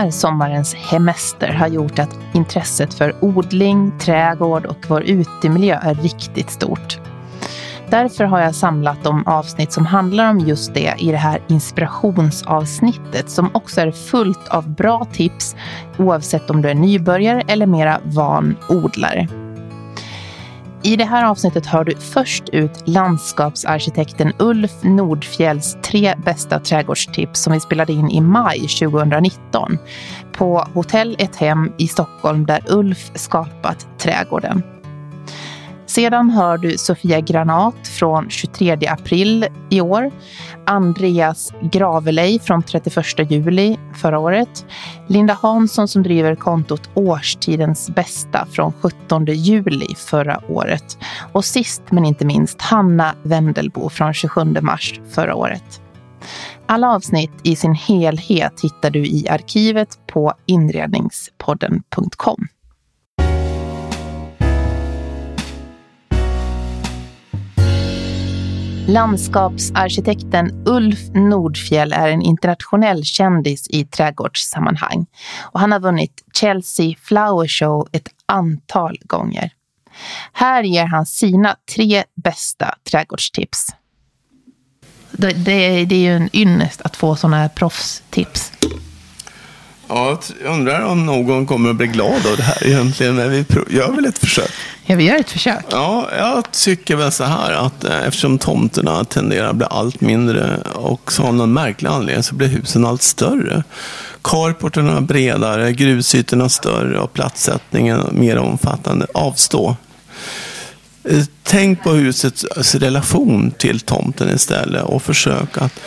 här sommarens hemester har gjort att intresset för odling, trädgård och vår utemiljö är riktigt stort. Därför har jag samlat de avsnitt som handlar om just det i det här inspirationsavsnittet som också är fullt av bra tips oavsett om du är nybörjare eller mera van odlare. I det här avsnittet hör du först ut landskapsarkitekten Ulf Nordfjälls tre bästa trädgårdstips som vi spelade in i maj 2019 på Hotell Ett Hem i Stockholm där Ulf skapat trädgården. Sedan hör du Sofia Granat från 23 april i år, Andreas Gravelej från 31 juli förra året, Linda Hansson som driver kontot Årstidens bästa från 17 juli förra året och sist men inte minst Hanna Wendelbo från 27 mars förra året. Alla avsnitt i sin helhet hittar du i arkivet på inredningspodden.com. Landskapsarkitekten Ulf Nordfjell är en internationell kändis i trädgårdssammanhang och han har vunnit Chelsea Flower Show ett antal gånger. Här ger han sina tre bästa trädgårdstips. Det, det, det är ju en ynnest att få sådana här proffstips. Ja, jag undrar om någon kommer att bli glad av det här egentligen, men vi gör väl ett försök. Ja, vi gör ett försök. Ja, jag tycker väl så här att eh, eftersom tomterna tenderar att bli allt mindre och så av någon märklig anledning så blir husen allt större. Carporterna bredare, grusytorna större och platssättningen mer omfattande. Avstå. Eh, tänk på husets relation till tomten istället och försök att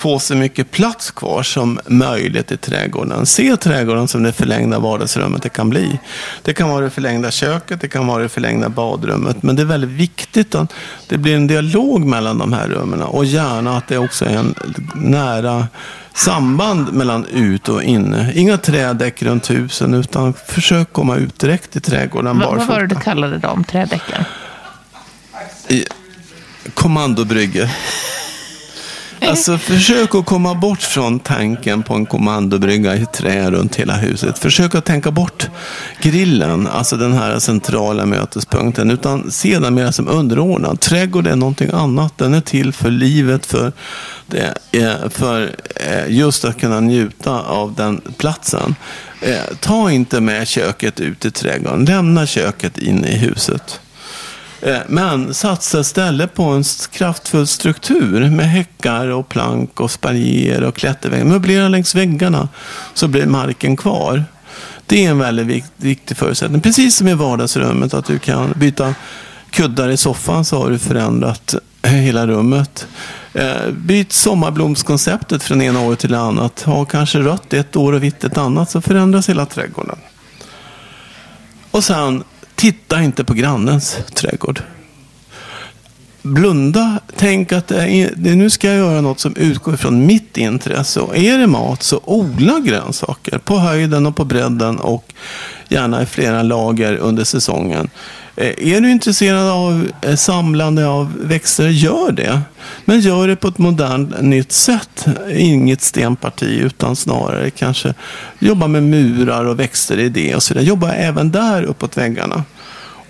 få så mycket plats kvar som möjligt i trädgården. Se trädgården som det förlängda vardagsrummet det kan bli. Det kan vara det förlängda köket, det kan vara det förlängda badrummet. Men det är väldigt viktigt att det blir en dialog mellan de här rummen och gärna att det också är en nära samband mellan ut och inne. Inga trädäck runt husen utan försök komma ut direkt i trädgården Va, Vad var det du kallade dem, trädäcken? Kommandobrygge. Alltså försök att komma bort från tanken på en kommandobrygga i trä runt hela huset. Försök att tänka bort grillen, alltså den här centrala mötespunkten, utan se den mer som underordnad. Trädgård är någonting annat. Den är till för livet, för, det, för eh, just att kunna njuta av den platsen. Eh, ta inte med köket ut i trädgården. Lämna köket in i huset. Eh, men satsa istället på en kraftfull struktur med häckar och plank och spaljer och klätterväggar. Möblera längs väggarna så blir marken kvar. Det är en väldigt viktig förutsättning. Precis som i vardagsrummet, att du kan byta kuddar i soffan så har du förändrat eh, hela rummet. Eh, byt sommarblomskonceptet från ena året till det annat. Ha kanske rött ett år och vitt ett annat så förändras hela trädgården. Och sen Titta inte på grannens trädgård. Blunda, tänk att det är, nu ska jag göra något som utgår från mitt intresse. Och är det mat så odla grönsaker på höjden och på bredden och gärna i flera lager under säsongen. Eh, är du intresserad av eh, samlande av växter, gör det. Men gör det på ett modernt, nytt sätt. Inget stenparti, utan snarare kanske jobba med murar och växter i det och så vidare. Jobba även där uppåt väggarna.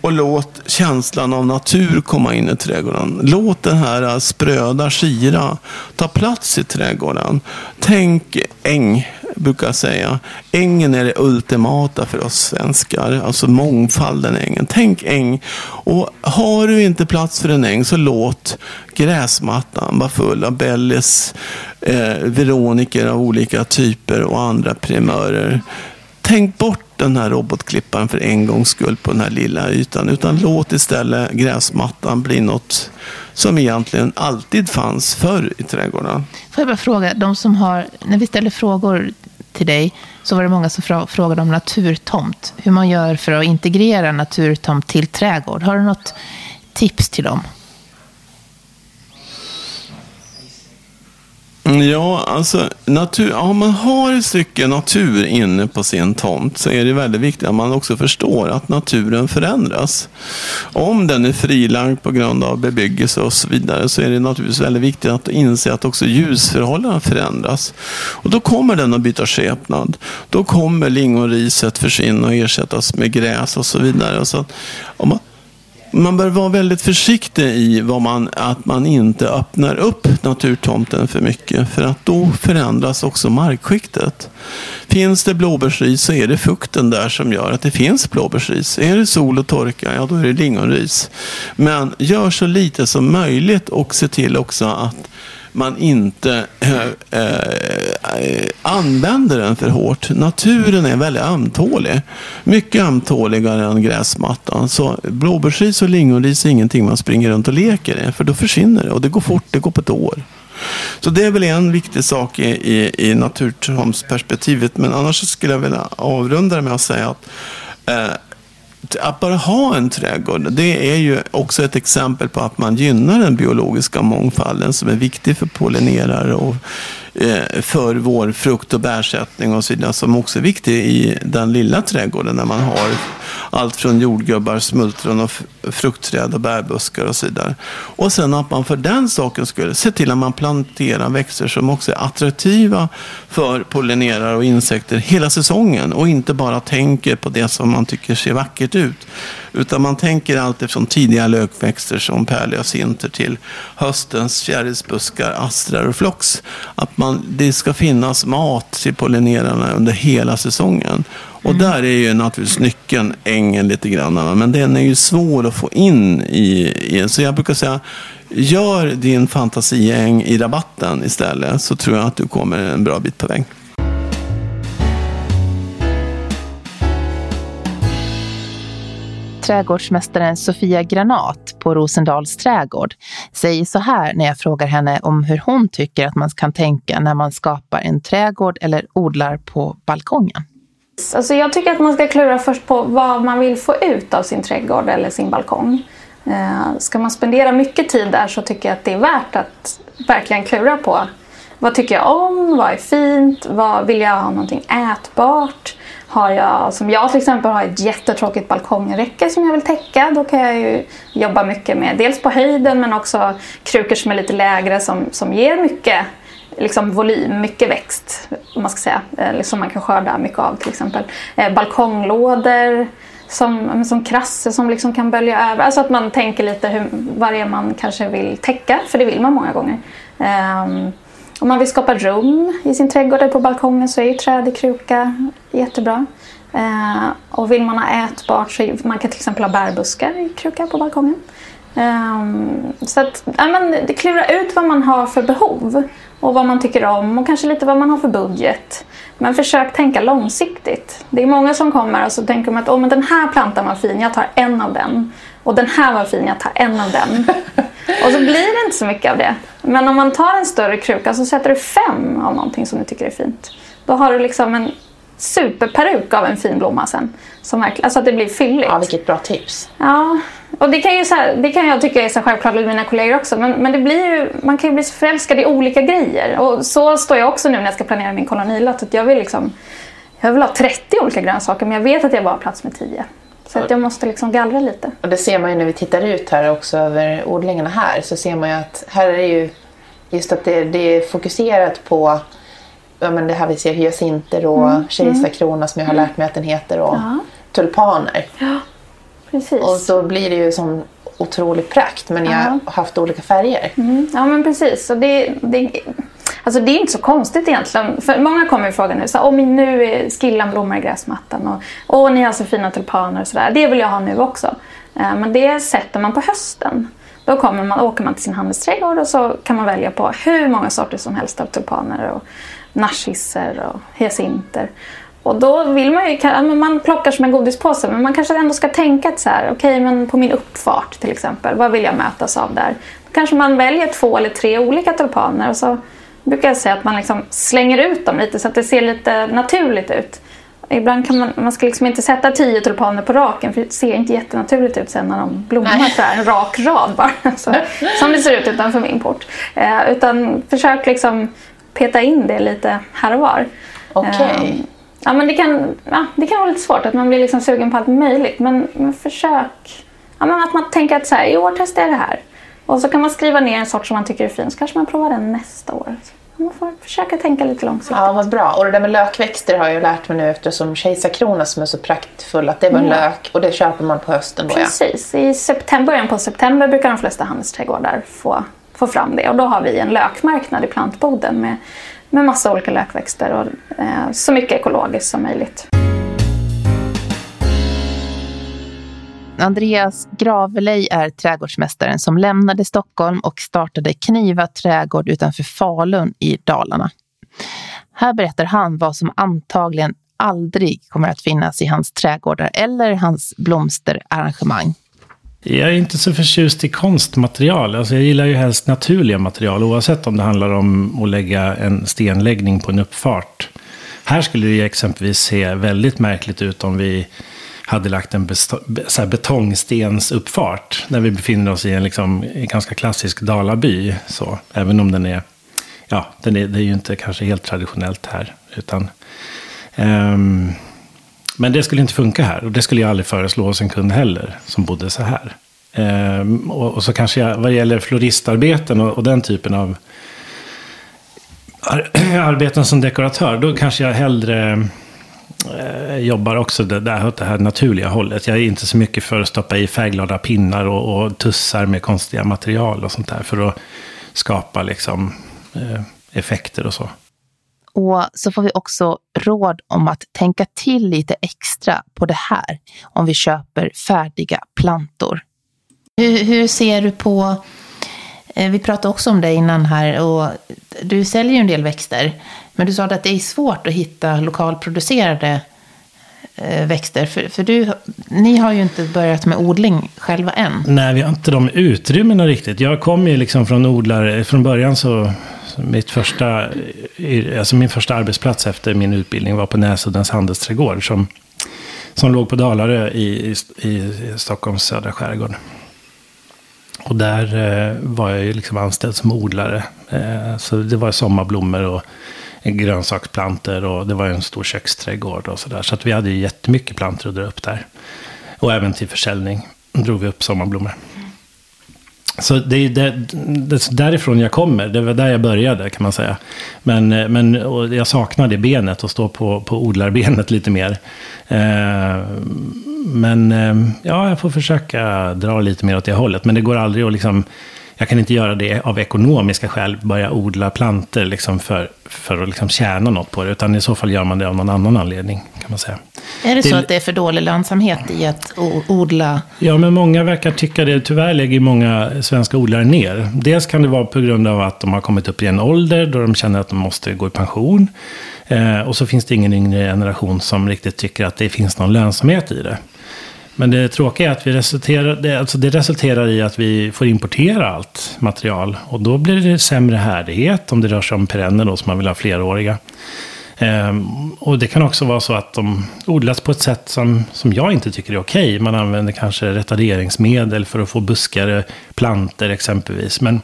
Och låt känslan av natur komma in i trädgården. Låt den här spröda skira ta plats i trädgården. Tänk äng brukar jag säga. Ängen är det ultimata för oss svenskar. Alltså mångfalden i ängen. Tänk äng. Och har du inte plats för en äng så låt gräsmattan vara full av bellis, eh, veroniker av olika typer och andra primörer. Tänk bort den här robotklipparen för en gångs skull på den här lilla ytan. Utan låt istället gräsmattan bli något som egentligen alltid fanns förr i trädgården. Får jag bara fråga, de som har, när vi ställer frågor till dig så var det många som frågade om naturtomt. Hur man gör för att integrera naturtomt till trädgård. Har du något tips till dem? Mm, ja, alltså natur, om man har ett stycke natur inne på sin tomt så är det väldigt viktigt att man också förstår att naturen förändras. Om den är frilagd på grund av bebyggelse och så vidare så är det naturligtvis väldigt viktigt att inse att också ljusförhållanden förändras. Och då kommer den att byta skepnad. Då kommer lingonriset försvinna och ersättas med gräs och så vidare. Så om man, man bör vara väldigt försiktig i vad man, att man inte öppnar upp naturtomten för mycket. För att då förändras också markskiktet. Finns det blåbärsris så är det fukten där som gör att det finns blåbärsris. Är det sol och torka, ja då är det lingonris. Men gör så lite som möjligt och se till också att man inte äh, äh, Eh, använder den för hårt. Naturen är väldigt ömtålig. Mycket ömtåligare än gräsmattan. Så blåbärsris och lingonris är ingenting man springer runt och leker i. För då försvinner det och det går fort, det går på ett år. Så det är väl en viktig sak i, i, i naturtomsperspektivet. Men annars skulle jag vilja avrunda det med att säga att eh, att bara ha en trädgård, det är ju också ett exempel på att man gynnar den biologiska mångfalden som är viktig för pollinerare och eh, för vår frukt och bärsättning och så vidare, som också är viktig i den lilla trädgården när man har allt från jordgubbar, smultron och fruktträd och bärbuskar och så vidare. Och sen att man för den saken skulle se till att man planterar växter som också är attraktiva för pollinerare och insekter hela säsongen och inte bara tänker på det som man tycker ser vackert ut. Utan man tänker allt från tidiga lökväxter som pärlhyacinter till höstens fjärilsbuskar, astrar och flox. Att man, det ska finnas mat till pollinerarna under hela säsongen. Och där är ju naturligtvis nyckeln ängen lite grann. Men den är ju svår att få in i, i Så jag brukar säga, gör din fantasiäng i rabatten istället. Så tror jag att du kommer en bra bit på väg. Trädgårdsmästaren Sofia Granat på Rosendals trädgård säger så här när jag frågar henne om hur hon tycker att man kan tänka när man skapar en trädgård eller odlar på balkongen. Alltså jag tycker att man ska klura först på vad man vill få ut av sin trädgård eller sin balkong. Eh, ska man spendera mycket tid där så tycker jag att det är värt att verkligen klura på vad tycker jag om, vad är fint, vad vill jag ha någonting ätbart? Har jag, som jag till exempel har ett jättetråkigt balkongräcke som jag vill täcka, då kan jag ju jobba mycket med dels på höjden men också krukor som är lite lägre som, som ger mycket liksom volym, mycket växt, om man ska säga, eh, som man kan skörda mycket av till exempel. Eh, balkonglådor som, som krasser som liksom kan bölja över. Alltså att man tänker lite hur, vad det är man kanske vill täcka, för det vill man många gånger. Um, om man vill skapa rum i sin trädgård eller på balkongen så är ju träd i kruka jättebra. Uh, och vill man ha ätbart så man kan till exempel ha bärbuskar i kruka på balkongen. Um, så att ja, men, klura ut vad man har för behov och vad man tycker om och kanske lite vad man har för budget. Men försök tänka långsiktigt. Det är många som kommer och så tänker de att oh, men den här plantan var fin, jag tar en av den. Och den här var fin, jag tar en av den. och så blir det inte så mycket av det. Men om man tar en större kruka så sätter du fem av någonting som du tycker är fint. Då har du liksom en superperuk av en fin blomma sen. Som verkligen, alltså att det blir fylligt. Ja, vilket bra tips. Ja, och det kan, ju så här, det kan jag tycka är så självklart med mina kollegor också. Men, men det blir ju, man kan ju bli så förälskad i olika grejer. Och så står jag också nu när jag ska planera min kolonilott. Att jag vill liksom, jag vill ha 30 olika grönsaker men jag vet att jag bara har plats med 10. Så att jag måste liksom gallra lite. Och det ser man ju när vi tittar ut här också över odlingarna här. Så ser man ju att här är det ju just att det, det är fokuserat på ja, men det här vi ser hyacinter och mm, kejsarkrona som jag har lärt mig att den heter och ja. tulpaner. Ja, precis. Och så blir det ju som otrolig prakt men jag har haft olika färger. Mm. Ja men precis. Och det, det, alltså det är inte så konstigt egentligen. För många kommer och frågar nu, så, oh, men nu är skillan blommar i gräsmattan och åh ni har så fina tulpaner och sådär. Det vill jag ha nu också. Eh, men det sätter man på hösten. Då kommer man, åker man till sin handelsträdgård och så kan man välja på hur många sorter som helst av tulpaner och narcisser och hyacinter. Och då vill man ju, man plockar som en godispåse men man kanske ändå ska tänka att så här, okej okay, men på min uppfart till exempel, vad vill jag mötas av där? Då kanske man väljer två eller tre olika tulpaner och så brukar jag säga att man liksom slänger ut dem lite så att det ser lite naturligt ut. Ibland kan man, man ska liksom inte sätta tio tulpaner på raken för det ser inte jättenaturligt ut sen när de blommar så här, en rak rad bara. Så, som det ser ut utanför min port. Eh, utan försök liksom peta in det lite här och var. Okay. Um, ja, men det, kan, ja, det kan vara lite svårt att man blir liksom sugen på allt möjligt. Men, men försök ja, men att man tänker att så här, i år testar jag det här. Och så kan man skriva ner en sort som man tycker är fin, så kanske man provar den nästa år. Man får försöka tänka lite långsiktigt. Ja, vad bra. Och det där med lökväxter har jag lärt mig nu eftersom kejsarkrona som är så praktfull, att det var en mm. lök och det köper man på hösten då Precis. I september, början på september brukar de flesta handelsträdgårdar få, få fram det. Och då har vi en lökmarknad i plantboden med, med massa olika lökväxter och eh, så mycket ekologiskt som möjligt. Andreas Gravelej är trädgårdsmästaren som lämnade Stockholm och startade Kniva trädgård utanför Falun i Dalarna. Här berättar han vad som antagligen aldrig kommer att finnas i hans trädgårdar eller hans blomsterarrangemang. Jag är inte så förtjust i konstmaterial. Alltså jag gillar ju helst naturliga material oavsett om det handlar om att lägga en stenläggning på en uppfart. Här skulle det exempelvis se väldigt märkligt ut om vi hade lagt en så betongstensuppfart. När vi befinner oss i en liksom, ganska klassisk dalaby. Så, även om den är, ja, den är, det är ju inte kanske helt traditionellt här. Utan, um, men det skulle inte funka här. Och det skulle jag aldrig föreslå hos en kund heller, som bodde så här. Um, och, och, så kanske jag, vad gäller floristarbeten och, och den typen av arbeten som dekoratör, då kanske jag hellre eh, jobbar också det, det, det här naturliga hållet. Jag är inte så mycket för att stoppa i färgglada pinnar och, och tussar med konstiga material och sånt där. För att skapa liksom, eh, effekter och så. Och så får vi också råd om att tänka till lite extra på det här om vi köper färdiga plantor. Hur, hur ser du på, eh, vi pratade också om det innan här och du säljer ju en del växter. Men du sa att det är svårt att hitta lokalproducerade Eh, växter. För, för du, ni har ju inte börjat med odling själva än. Nej, vi har inte de utrymmena riktigt. Jag kom ju liksom från odlare, eh, från början så, mitt första, alltså min första arbetsplats efter min utbildning var på Näsuddens handelsträdgård. Som, som låg på Dalarö i, i, i Stockholms södra skärgård. Och där eh, var jag ju liksom anställd som odlare. Eh, så det var sommarblommor och grönsaksplanter och det var en stor köksträdgård och sådär. Så att vi hade ju jättemycket plantor att dra upp där. Och även till försäljning drog vi upp sommarblommor. Så det är där, det därifrån jag kommer. Det var där jag började kan man säga. Men, men jag saknar det benet och stå på, på odlarbenet lite mer. Eh, men eh, ja, jag får försöka dra lite mer åt det hållet. Men det går aldrig att liksom jag kan inte göra det av ekonomiska skäl, börja odla planter liksom för, för att liksom tjäna något på det. Utan i så fall gör man det av någon annan anledning, kan man säga. Är det, det så att det är för dålig lönsamhet i att odla? Ja, men många verkar tycka det. Tyvärr lägger många svenska odlare ner. Dels kan det vara på grund av att de har kommit upp i en ålder då de känner att de måste gå i pension. Eh, och så finns det ingen yngre generation som riktigt tycker att det finns någon lönsamhet i det. Men det tråkiga är att vi resulterar, det, alltså det resulterar i att vi får importera allt material. Och då blir det sämre härdighet om det rör sig om perenner då, som man vill ha fleråriga. Ehm, och det kan också vara så att de odlas på ett sätt som, som jag inte tycker är okej. Man använder kanske retarderingsmedel för att få buskare planter exempelvis. Men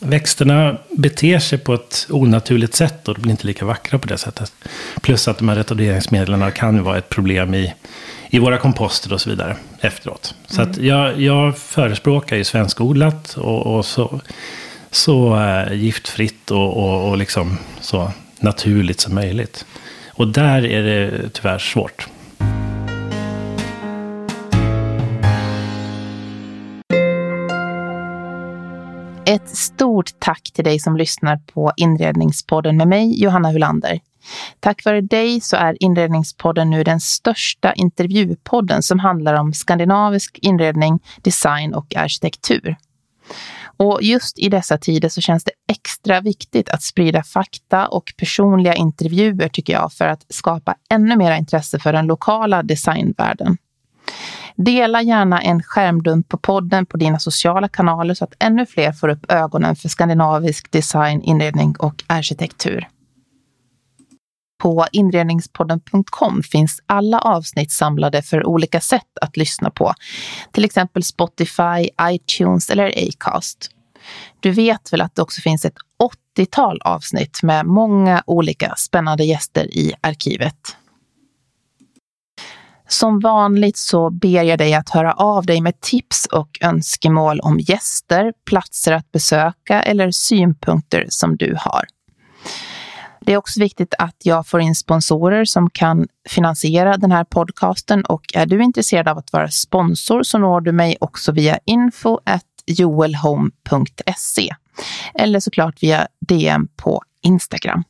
växterna beter sig på ett onaturligt sätt och de blir inte lika vackra på det sättet. Plus att de här retarderingsmedlen kan vara ett problem i i våra komposter och så vidare efteråt. Så att jag, jag förespråkar ju svenskodlat och, och så, så äh, giftfritt och, och, och liksom så naturligt som möjligt. Och där är det tyvärr svårt. Ett stort tack till dig som lyssnar på Inredningspodden med mig, Johanna Hulander. Tack vare dig så är Inredningspodden nu den största intervjupodden som handlar om skandinavisk inredning, design och arkitektur. Och just i dessa tider så känns det extra viktigt att sprida fakta och personliga intervjuer tycker jag för att skapa ännu mer intresse för den lokala designvärlden. Dela gärna en skärmdump på podden på dina sociala kanaler så att ännu fler får upp ögonen för skandinavisk design, inredning och arkitektur. På inredningspodden.com finns alla avsnitt samlade för olika sätt att lyssna på, till exempel Spotify, iTunes eller Acast. Du vet väl att det också finns ett 80-tal avsnitt med många olika spännande gäster i arkivet. Som vanligt så ber jag dig att höra av dig med tips och önskemål om gäster, platser att besöka eller synpunkter som du har. Det är också viktigt att jag får in sponsorer som kan finansiera den här podcasten och är du intresserad av att vara sponsor så når du mig också via info joelhome.se eller såklart via DM på Instagram.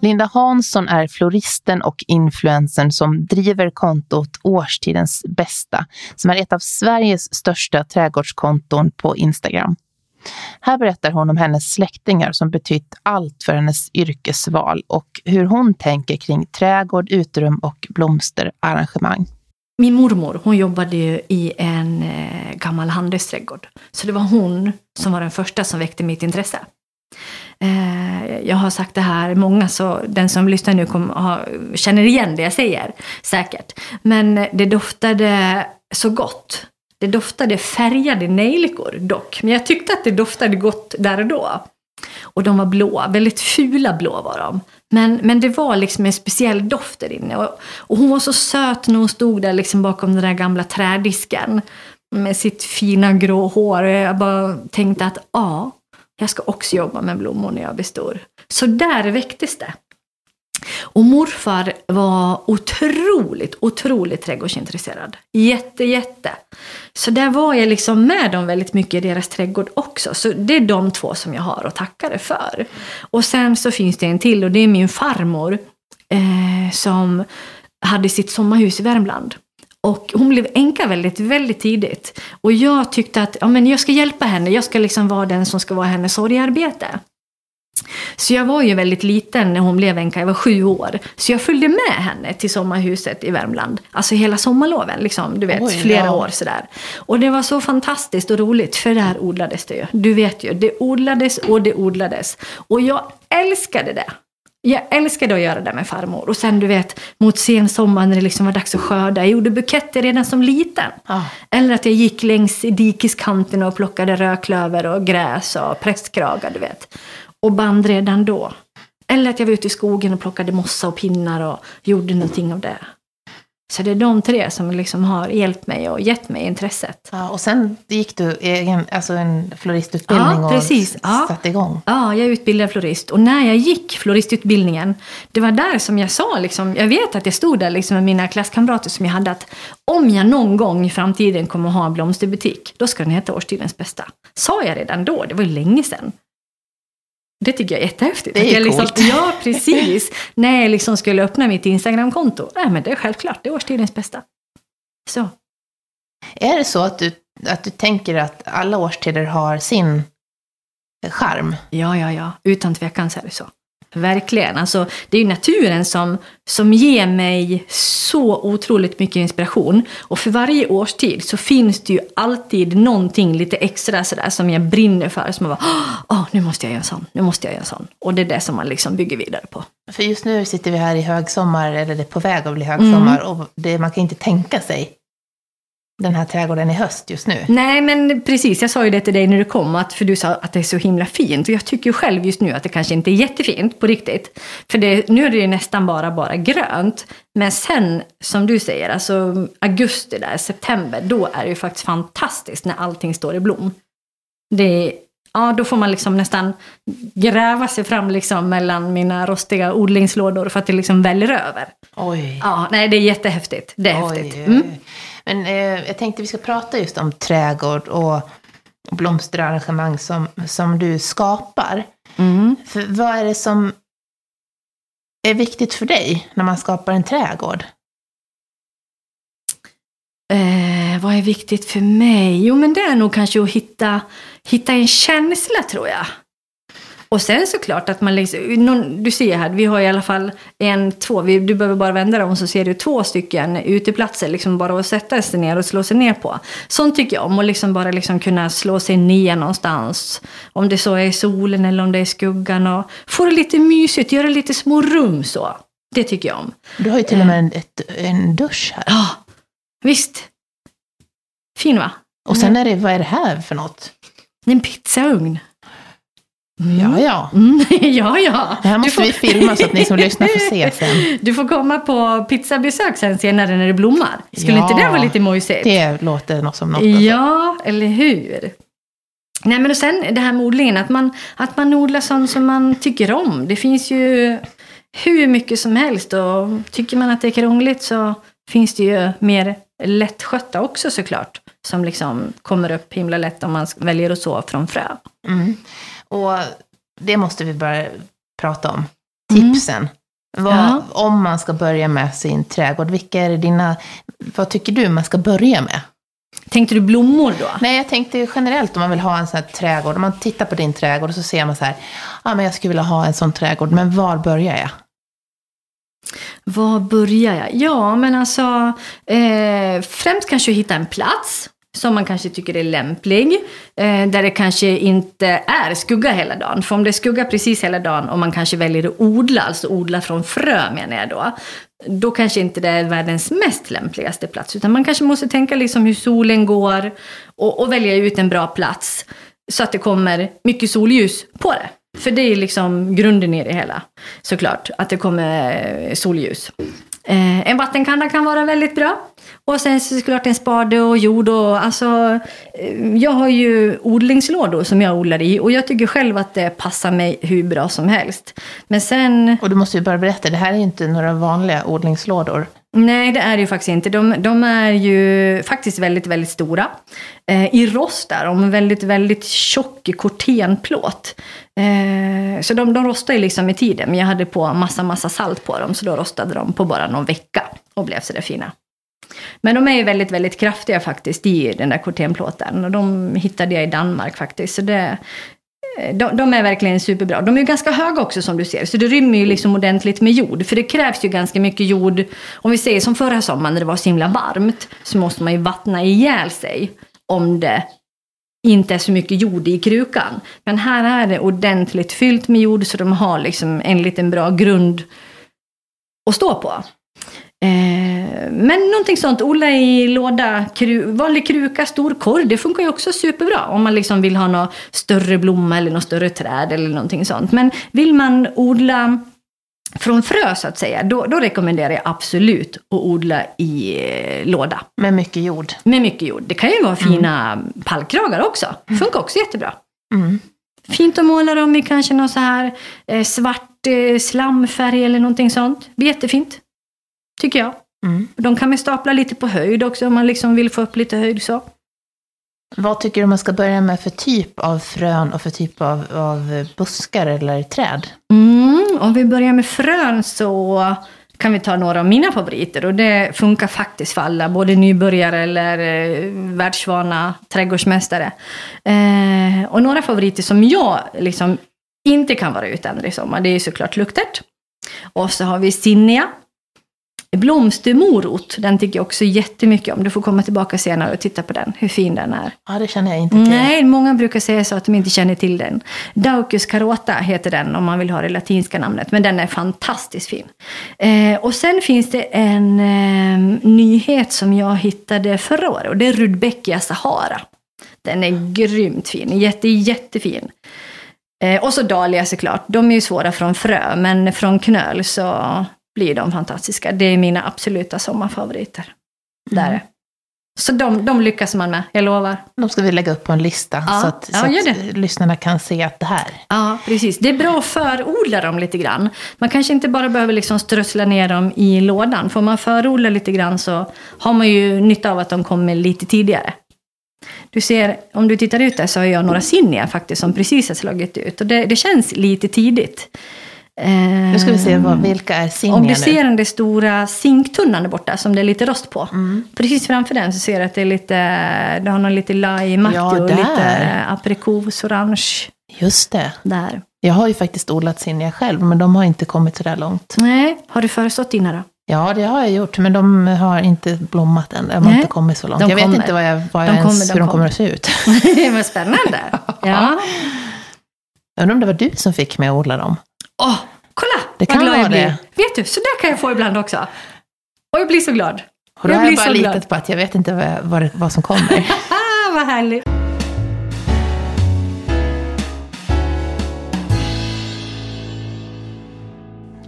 Linda Hansson är floristen och influensen som driver kontot Årstidens bästa, som är ett av Sveriges största trädgårdskonton på Instagram. Här berättar hon om hennes släktingar som betytt allt för hennes yrkesval och hur hon tänker kring trädgård, uterum och blomsterarrangemang. Min mormor hon jobbade i en eh, gammal handelsträdgård. Så det var hon som var den första som väckte mitt intresse. Eh, jag har sagt det här många, så den som lyssnar nu kommer, ha, känner igen det jag säger säkert. Men det doftade så gott. Det doftade färgade nejlikor dock, men jag tyckte att det doftade gott där och då. Och de var blå, väldigt fula blå var de. Men, men det var liksom en speciell doft där inne. Och, och hon var så söt när hon stod där liksom bakom den där gamla trädisken med sitt fina grå hår. Och jag bara tänkte att ja, jag ska också jobba med blommor när jag blir stor. Så där väcktes det. Och morfar var otroligt, otroligt trädgårdsintresserad. Jätte, jätte. Så där var jag liksom med dem väldigt mycket i deras trädgård också. Så det är de två som jag har att tacka det för. Och sen så finns det en till och det är min farmor eh, som hade sitt sommarhus i Värmland. Och hon blev änka väldigt, väldigt tidigt. Och jag tyckte att ja, men jag ska hjälpa henne, jag ska liksom vara den som ska vara hennes sorgarbete. Så jag var ju väldigt liten när hon blev änka, jag var sju år. Så jag följde med henne till sommarhuset i Värmland. Alltså hela sommarloven, liksom, du vet, Oj, flera ja. år sådär. Och det var så fantastiskt och roligt, för där odlades det ju. Du vet ju, det odlades och det odlades. Och jag älskade det. Jag älskade att göra det med farmor. Och sen du vet, mot sensommaren när det liksom var dags att skörda. Jag gjorde buketter redan som liten. Ah. Eller att jag gick längs dikeskanten och plockade rödklöver och gräs och prästkragar, du vet och band redan då. Eller att jag var ute i skogen och plockade mossa och pinnar och gjorde någonting av det. Så det är de tre som liksom har hjälpt mig och gett mig intresset. Ja, och sen gick du egen, alltså en floristutbildning ja, precis. och ja. satte igång? Ja, jag utbildade florist. Och när jag gick floristutbildningen, det var där som jag sa, liksom, jag vet att jag stod där liksom med mina klasskamrater som jag hade, att om jag någon gång i framtiden kommer att ha en blomsterbutik, då ska den heta Årstidens bästa. Sa jag redan då, det var ju länge sedan. Det tycker jag är jättehäftigt. Det är jag. Liksom, ja, precis. När jag liksom skulle öppna mitt Instagramkonto. Nej, men det är självklart, det är årstidens bästa. Så. Är det så att du, att du tänker att alla årstider har sin charm? Ja, ja, ja. Utan tvekan så är det så. Verkligen. Alltså, det är ju naturen som, som ger mig så otroligt mycket inspiration. Och för varje årstid så finns det ju alltid någonting lite extra sådär som jag brinner för. Som jag bara, åh, nu måste jag göra en sån, nu måste jag göra en sån. Och det är det som man liksom bygger vidare på. För just nu sitter vi här i högsommar, eller det är på väg att bli högsommar. Mm. Och det, man kan inte tänka sig den här trädgården i höst just nu. Nej, men precis. Jag sa ju det till dig när du kom, att, för du sa att det är så himla fint. Och jag tycker ju själv just nu att det kanske inte är jättefint på riktigt. För det, nu är det ju nästan bara, bara grönt. Men sen, som du säger, alltså augusti där, september, då är det ju faktiskt fantastiskt när allting står i blom. Det, ja, då får man liksom nästan gräva sig fram liksom mellan mina rostiga odlingslådor för att det liksom väller över. Oj. Ja, nej, det är jättehäftigt. Det är Oj, häftigt. Mm. Men eh, jag tänkte vi ska prata just om trädgård och blomsterarrangemang som, som du skapar. Mm. För vad är det som är viktigt för dig när man skapar en trädgård? Eh, vad är viktigt för mig? Jo, men det är nog kanske att hitta, hitta en känsla, tror jag. Och sen såklart att man liksom, du ser här, vi har i alla fall en, två, vi, du behöver bara vända dem så ser du två stycken uteplatser, liksom bara att sätta sig ner och slå sig ner på. Sånt tycker jag om, och liksom bara liksom kunna slå sig ner någonstans. Om det så är i solen eller om det är i skuggan och få det lite mysigt, göra lite små rum så. Det tycker jag om. Du har ju till och med en, ett, en dusch här. Ja, visst. Fin va? Och sen är det, vad är det här för något? En pizzaugn. Ja, ja. Mm, ja, ja. Det här måste får- vi filma så att ni som lyssnar får se sen. Du får komma på pizzabesök sen senare när det blommar. Skulle Ja. inte det vara lite mysigt? Det låter något som något. alltså. Ja, eller hur? Nej, men och sen det här med odlingen, att man, att man odlar sånt som man tycker om. Det finns ju hur mycket som helst och tycker man att det är krångligt så finns det ju mer lättskötta också såklart. Som liksom kommer upp himla lätt om man väljer att så från frö. Mm. Och det måste vi börja prata om. Mm. Tipsen. Vad, Ja. Om man ska börja med sin trädgård, vilka är dina, vad tycker du man ska börja med? Tänkte du blommor då? Nej, jag tänkte generellt om man vill ha en sån här trädgård. Om man tittar på din trädgård och så ser man så här, ja men jag skulle vilja ha en sån trädgård, men var börjar jag? Var börjar jag? Ja, men alltså eh, främst kanske hitta en plats som man kanske tycker är lämplig. Eh, där det kanske inte är skugga hela dagen. För om det är skugga precis hela dagen och man kanske väljer att odla, alltså odla från frö menar jag då. Då kanske inte det är världens mest lämpligaste plats. Utan man kanske måste tänka liksom hur solen går och, och välja ut en bra plats. Så att det kommer mycket solljus på det. För det är liksom grunden i det hela. Såklart, att det kommer eh, solljus. Eh, en vattenkanna kan vara väldigt bra. Och sen så såklart en spade och jord och alltså. eh, Jag har ju odlingslådor som jag odlar i och jag tycker själv att det passar mig hur bra som helst. Men sen Och du måste ju bara berätta, det här är ju inte några vanliga odlingslådor. Nej, det är det ju faktiskt inte. De, de är ju faktiskt väldigt, väldigt stora. Eh, I rost och en väldigt, väldigt tjock kortenplåt. Eh, så de, de rostar ju liksom i tiden. Men jag hade på massa, massa salt på dem. Så då rostade de på bara någon vecka och blev sådär fina. Men de är ju väldigt, väldigt kraftiga faktiskt i den där kortenplåten. Och de hittade jag i Danmark faktiskt. Så det, eh, de, de är verkligen superbra. De är ju ganska höga också som du ser. Så det rymmer ju liksom ordentligt med jord. För det krävs ju ganska mycket jord. Om vi säger som förra sommaren när det var så himla varmt. Så måste man ju vattna ihjäl sig. Om det inte är så mycket jord i krukan. Men här är det ordentligt fyllt med jord. Så de har liksom en liten bra grund att stå på. Eh, Eh, men någonting sånt, odla i låda, kru, vanlig kruka, stor korg, det funkar ju också superbra om man liksom vill ha någon större blomma eller något större träd eller någonting sånt. Men vill man odla från frö så att säga, då, då rekommenderar jag absolut att odla i eh, låda. Med mycket jord. Med mycket jord. Det kan ju vara fina pallkragar också. Funkar också jättebra. Mm. Fint att måla dem i kanske någon så här eh, svart eh, slamfärg eller någonting sånt. Det blir jättefint. Tycker jag. Mm. De kan man stapla lite på höjd också om man liksom vill få upp lite höjd så. Vad tycker du man ska börja med för typ av frön och för typ av, av buskar eller träd? Mm, om vi börjar med frön så kan vi ta några av mina favoriter. Och det funkar faktiskt för alla, både nybörjare eller eh, världsvana trädgårdsmästare. Eh, och några favoriter som jag liksom inte kan vara utan i sommar, det är såklart luktärt. Och så har vi zinnia. Blomstermorot, den tycker jag också jättemycket om. Du får komma tillbaka senare och titta på den, hur fin den är. Ja, det känner jag inte till. Nej, många brukar säga så att de inte känner till den. Daucus carota heter den om man vill ha det latinska namnet, men den är fantastiskt fin. Eh, och sen finns det en eh, nyhet som jag hittade förra året och det är Rudbeckia Sahara. Den är grymt fin, jätte, jättefin. Eh, och så dahlia såklart, de är ju svåra från frö, men från knöl så blir de fantastiska. Det är mina absoluta sommarfavoriter. Där. Mm. Så de, de lyckas man med, jag lovar. De ska vi lägga upp på en lista Ja, så att, ja, så att lyssnarna kan se att det här. Ja, precis. Det är bra att förodla dem lite grann. Man kanske inte bara behöver liksom strössla ner dem i lådan. Får man förodla lite grann så har man ju nytta av att de kommer lite tidigare. Du ser, om du tittar ut där så har jag några zinnia faktiskt som precis har slagit ut. Och det, det känns lite tidigt. Nu ska vi se vad, vilka är om zinnia du ser den där stora zinktunnan där borta som det är lite rost på. Mm. Precis framför den så ser du att det är lite, det har någon lite limeaktig Ja, och lite aprikos, orange Just det. där. Jag har ju faktiskt odlat zinnia själv, men de har inte kommit så där långt. Nej, har du förestått dina då? Ja, det har jag gjort, men de har inte blommat än. De har Nej, inte kommit så långt. de jag vet kommer. inte vad jag, vad De jag ens, kommer, de hur de kommer kommer. att se ut. Vad spännande. Ja. Jag undrar om det var du som fick mig att odla dem. Åh, kolla Det vad kan glad jag blir. det. Vet du, så där kan jag få ibland också. Och jag blir så glad. Och då Jag har jag bara litat på att jag vet inte vad, vad, vad som kommer. Ah, Vad härligt.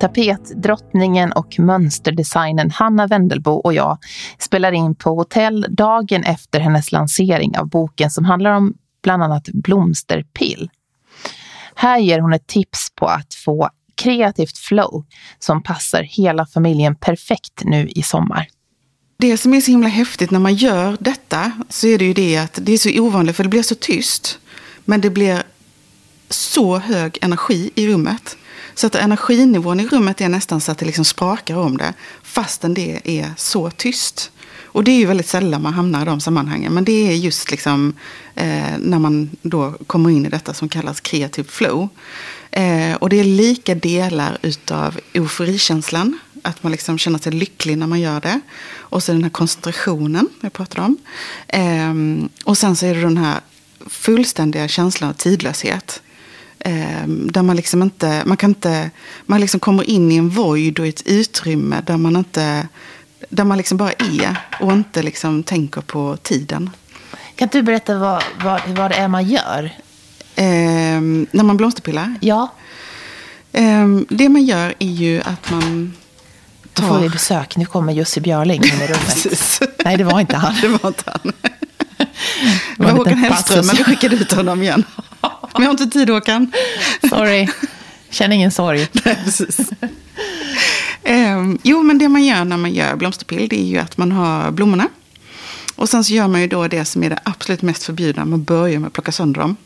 Tapetdrottningen och mönsterdesignern Hanna Wendelbo och jag spelar in på hotell dagen efter hennes lansering av boken som handlar om bland annat blomsterpill. Här ger hon ett tips på att få kreativt flow som passar hela familjen perfekt nu i sommar. Det som är så himla häftigt när man gör detta så är det ju det att det är så ovanligt för det blir så tyst. Men det blir så hög energi i rummet. Så att energinivån i rummet är nästan så att det liksom sprakar om det. Fastän det är så tyst. Och det är ju väldigt sällan man hamnar i de sammanhangen. Men det är just liksom eh, när man då kommer in i detta som kallas kreativ flow. Eh, och det är lika delar utav euforikänslan. Att man liksom känner sig lycklig när man gör det. Och så den här koncentrationen jag pratade om. Eh, och sen så är det den här fullständiga känslan av tidlöshet. Eh, där man liksom inte, man kan inte, man liksom kommer in i en void och ett utrymme där man inte, där man liksom bara är och inte liksom tänker på tiden. Kan du berätta vad, vad, vad det är man gör? Eh, när man blomsterpillar? Ja. Eh, det man gör är ju att man tar... Då får vi besök. Nu kommer Jussi Björling in i rummet. Nej, det var inte han. det var inte han. Det var, Håkan Hellström, men vi skickade ut honom igen. Men jag har inte tid, Håkan. Sorry. Känner ingen sorg. Nej, precis. Eh, jo, men det man gör när man gör blomsterpill, det är ju att man har blommorna. Och sen så gör man ju då det som är det absolut mest förbjudna. Man börjar med att plocka sönder dem.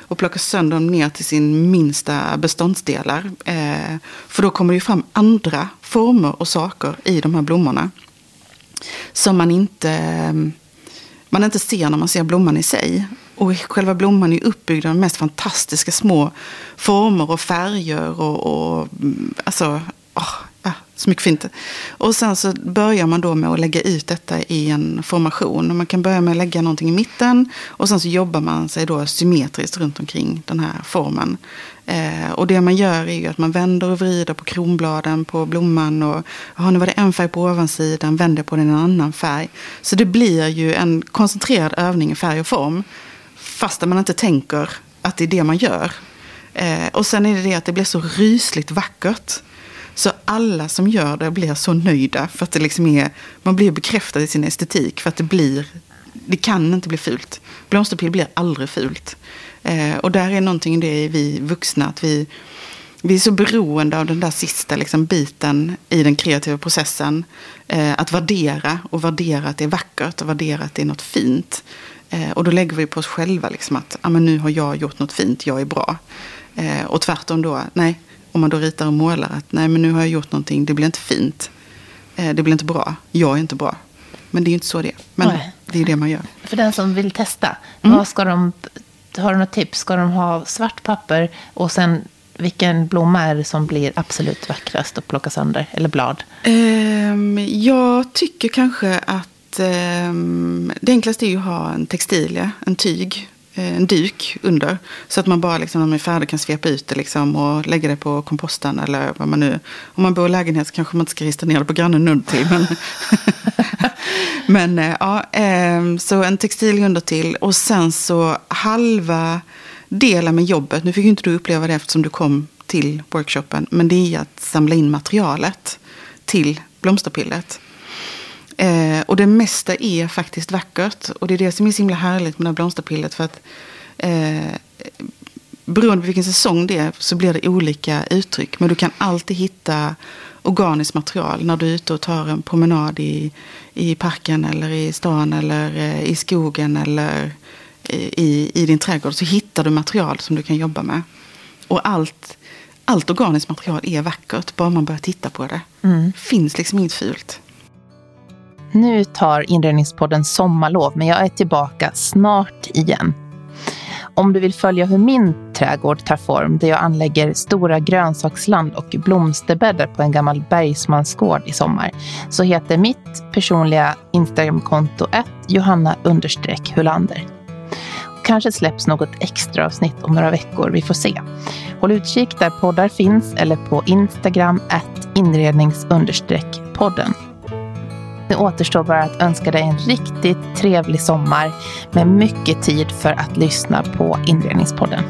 Och plocka sönder dem ner till sin minsta beståndsdelar. Eh, för då kommer det ju fram andra former och saker i de här blommorna. Som man inte, ehm, man inte ser när man ser blomman i sig. Och själva blomman är uppbyggd av de mest fantastiska små former och färger. Och, och mm, alltså, Smyckfint. så mycket fint. Och sen så börjar man då med att lägga ut detta i en formation. Och man kan börja med att lägga någonting i mitten. Och sen så jobbar man sig då symmetriskt runt omkring den här formen. Eh, och det man gör är ju att man vänder och vrider på kronbladen på blomman. Och aha, nu var det en färg på ovansidan, vänder på den en annan färg. Så det blir ju en koncentrerad övning i färg och form. Fast man inte tänker att det är det man gör. Eh, och sen är det det att det blir så rysligt vackert. Så alla som gör det blir så nöjda. För att det liksom är, man blir bekräftad i sin estetik. För att det blir, det kan inte bli fult. Blomsterpill blir aldrig fult. Eh, och där är någonting i det vi vuxna, att vi, vi är så beroende av den där sista liksom, biten i den kreativa processen. Eh, att värdera och värdera att det är vackert och värdera att det är något fint. Eh, och då lägger vi på oss själva liksom att ah, men nu har jag gjort något fint, jag är bra. Eh, och tvärtom då, nej, om man då ritar och målar att nej men nu har jag gjort någonting, det blir inte fint. Eh, det blir inte bra, jag är inte bra. Men det är ju inte så det är. Men nej. det är det man gör. För den som vill testa, mm. vad ska de, har du något tips? Ska de ha svart papper och sen vilken blomma är det som blir absolut vackrast att plocka sönder? Eller blad? Um, jag tycker kanske att eh, det enklaste är ju att ha en textilia, en tyg, Eh, en duk under. Så att man bara liksom, när man är färdig kan svepa ut det liksom, och lägga det på komposten. Eller vad man nu, om man bor i lägenhet så kanske man inte ska rista ner det på grannen under till. Men, men eh, ja, ehm, så en textil under till. Och sen så halva delen med jobbet. Nu fick ju inte du uppleva det eftersom du kom till workshopen. Men det är att samla in materialet till blomsterpillet. Eh, och det mesta är faktiskt vackert. Och det är det som är så himla härligt med det här blomsterpillet. För att eh, beroende på vilken säsong det är så blir det olika uttryck. Men du kan alltid hitta organiskt material när du är ute och tar en promenad i, i parken eller i stan eller eh, i skogen eller i, i din trädgård. Så hittar du material som du kan jobba med. Och allt, allt organiskt material är vackert, bara man börjar titta på det. Mm. finns liksom inget fult. Nu tar Inredningspodden sommarlov, men jag är tillbaka snart igen. Om du vill följa hur min trädgård tar form, där jag anlägger stora grönsaksland och blomsterbäddar på en gammal bergsmansgård i sommar, så heter mitt personliga Instagramkonto Johanna Hulander. Kanske släpps något extra avsnitt om några veckor, vi får se. Håll utkik där poddar finns eller på Instagram inrednings podden. Det återstår bara att önska dig en riktigt trevlig sommar med mycket tid för att lyssna på Inredningspodden.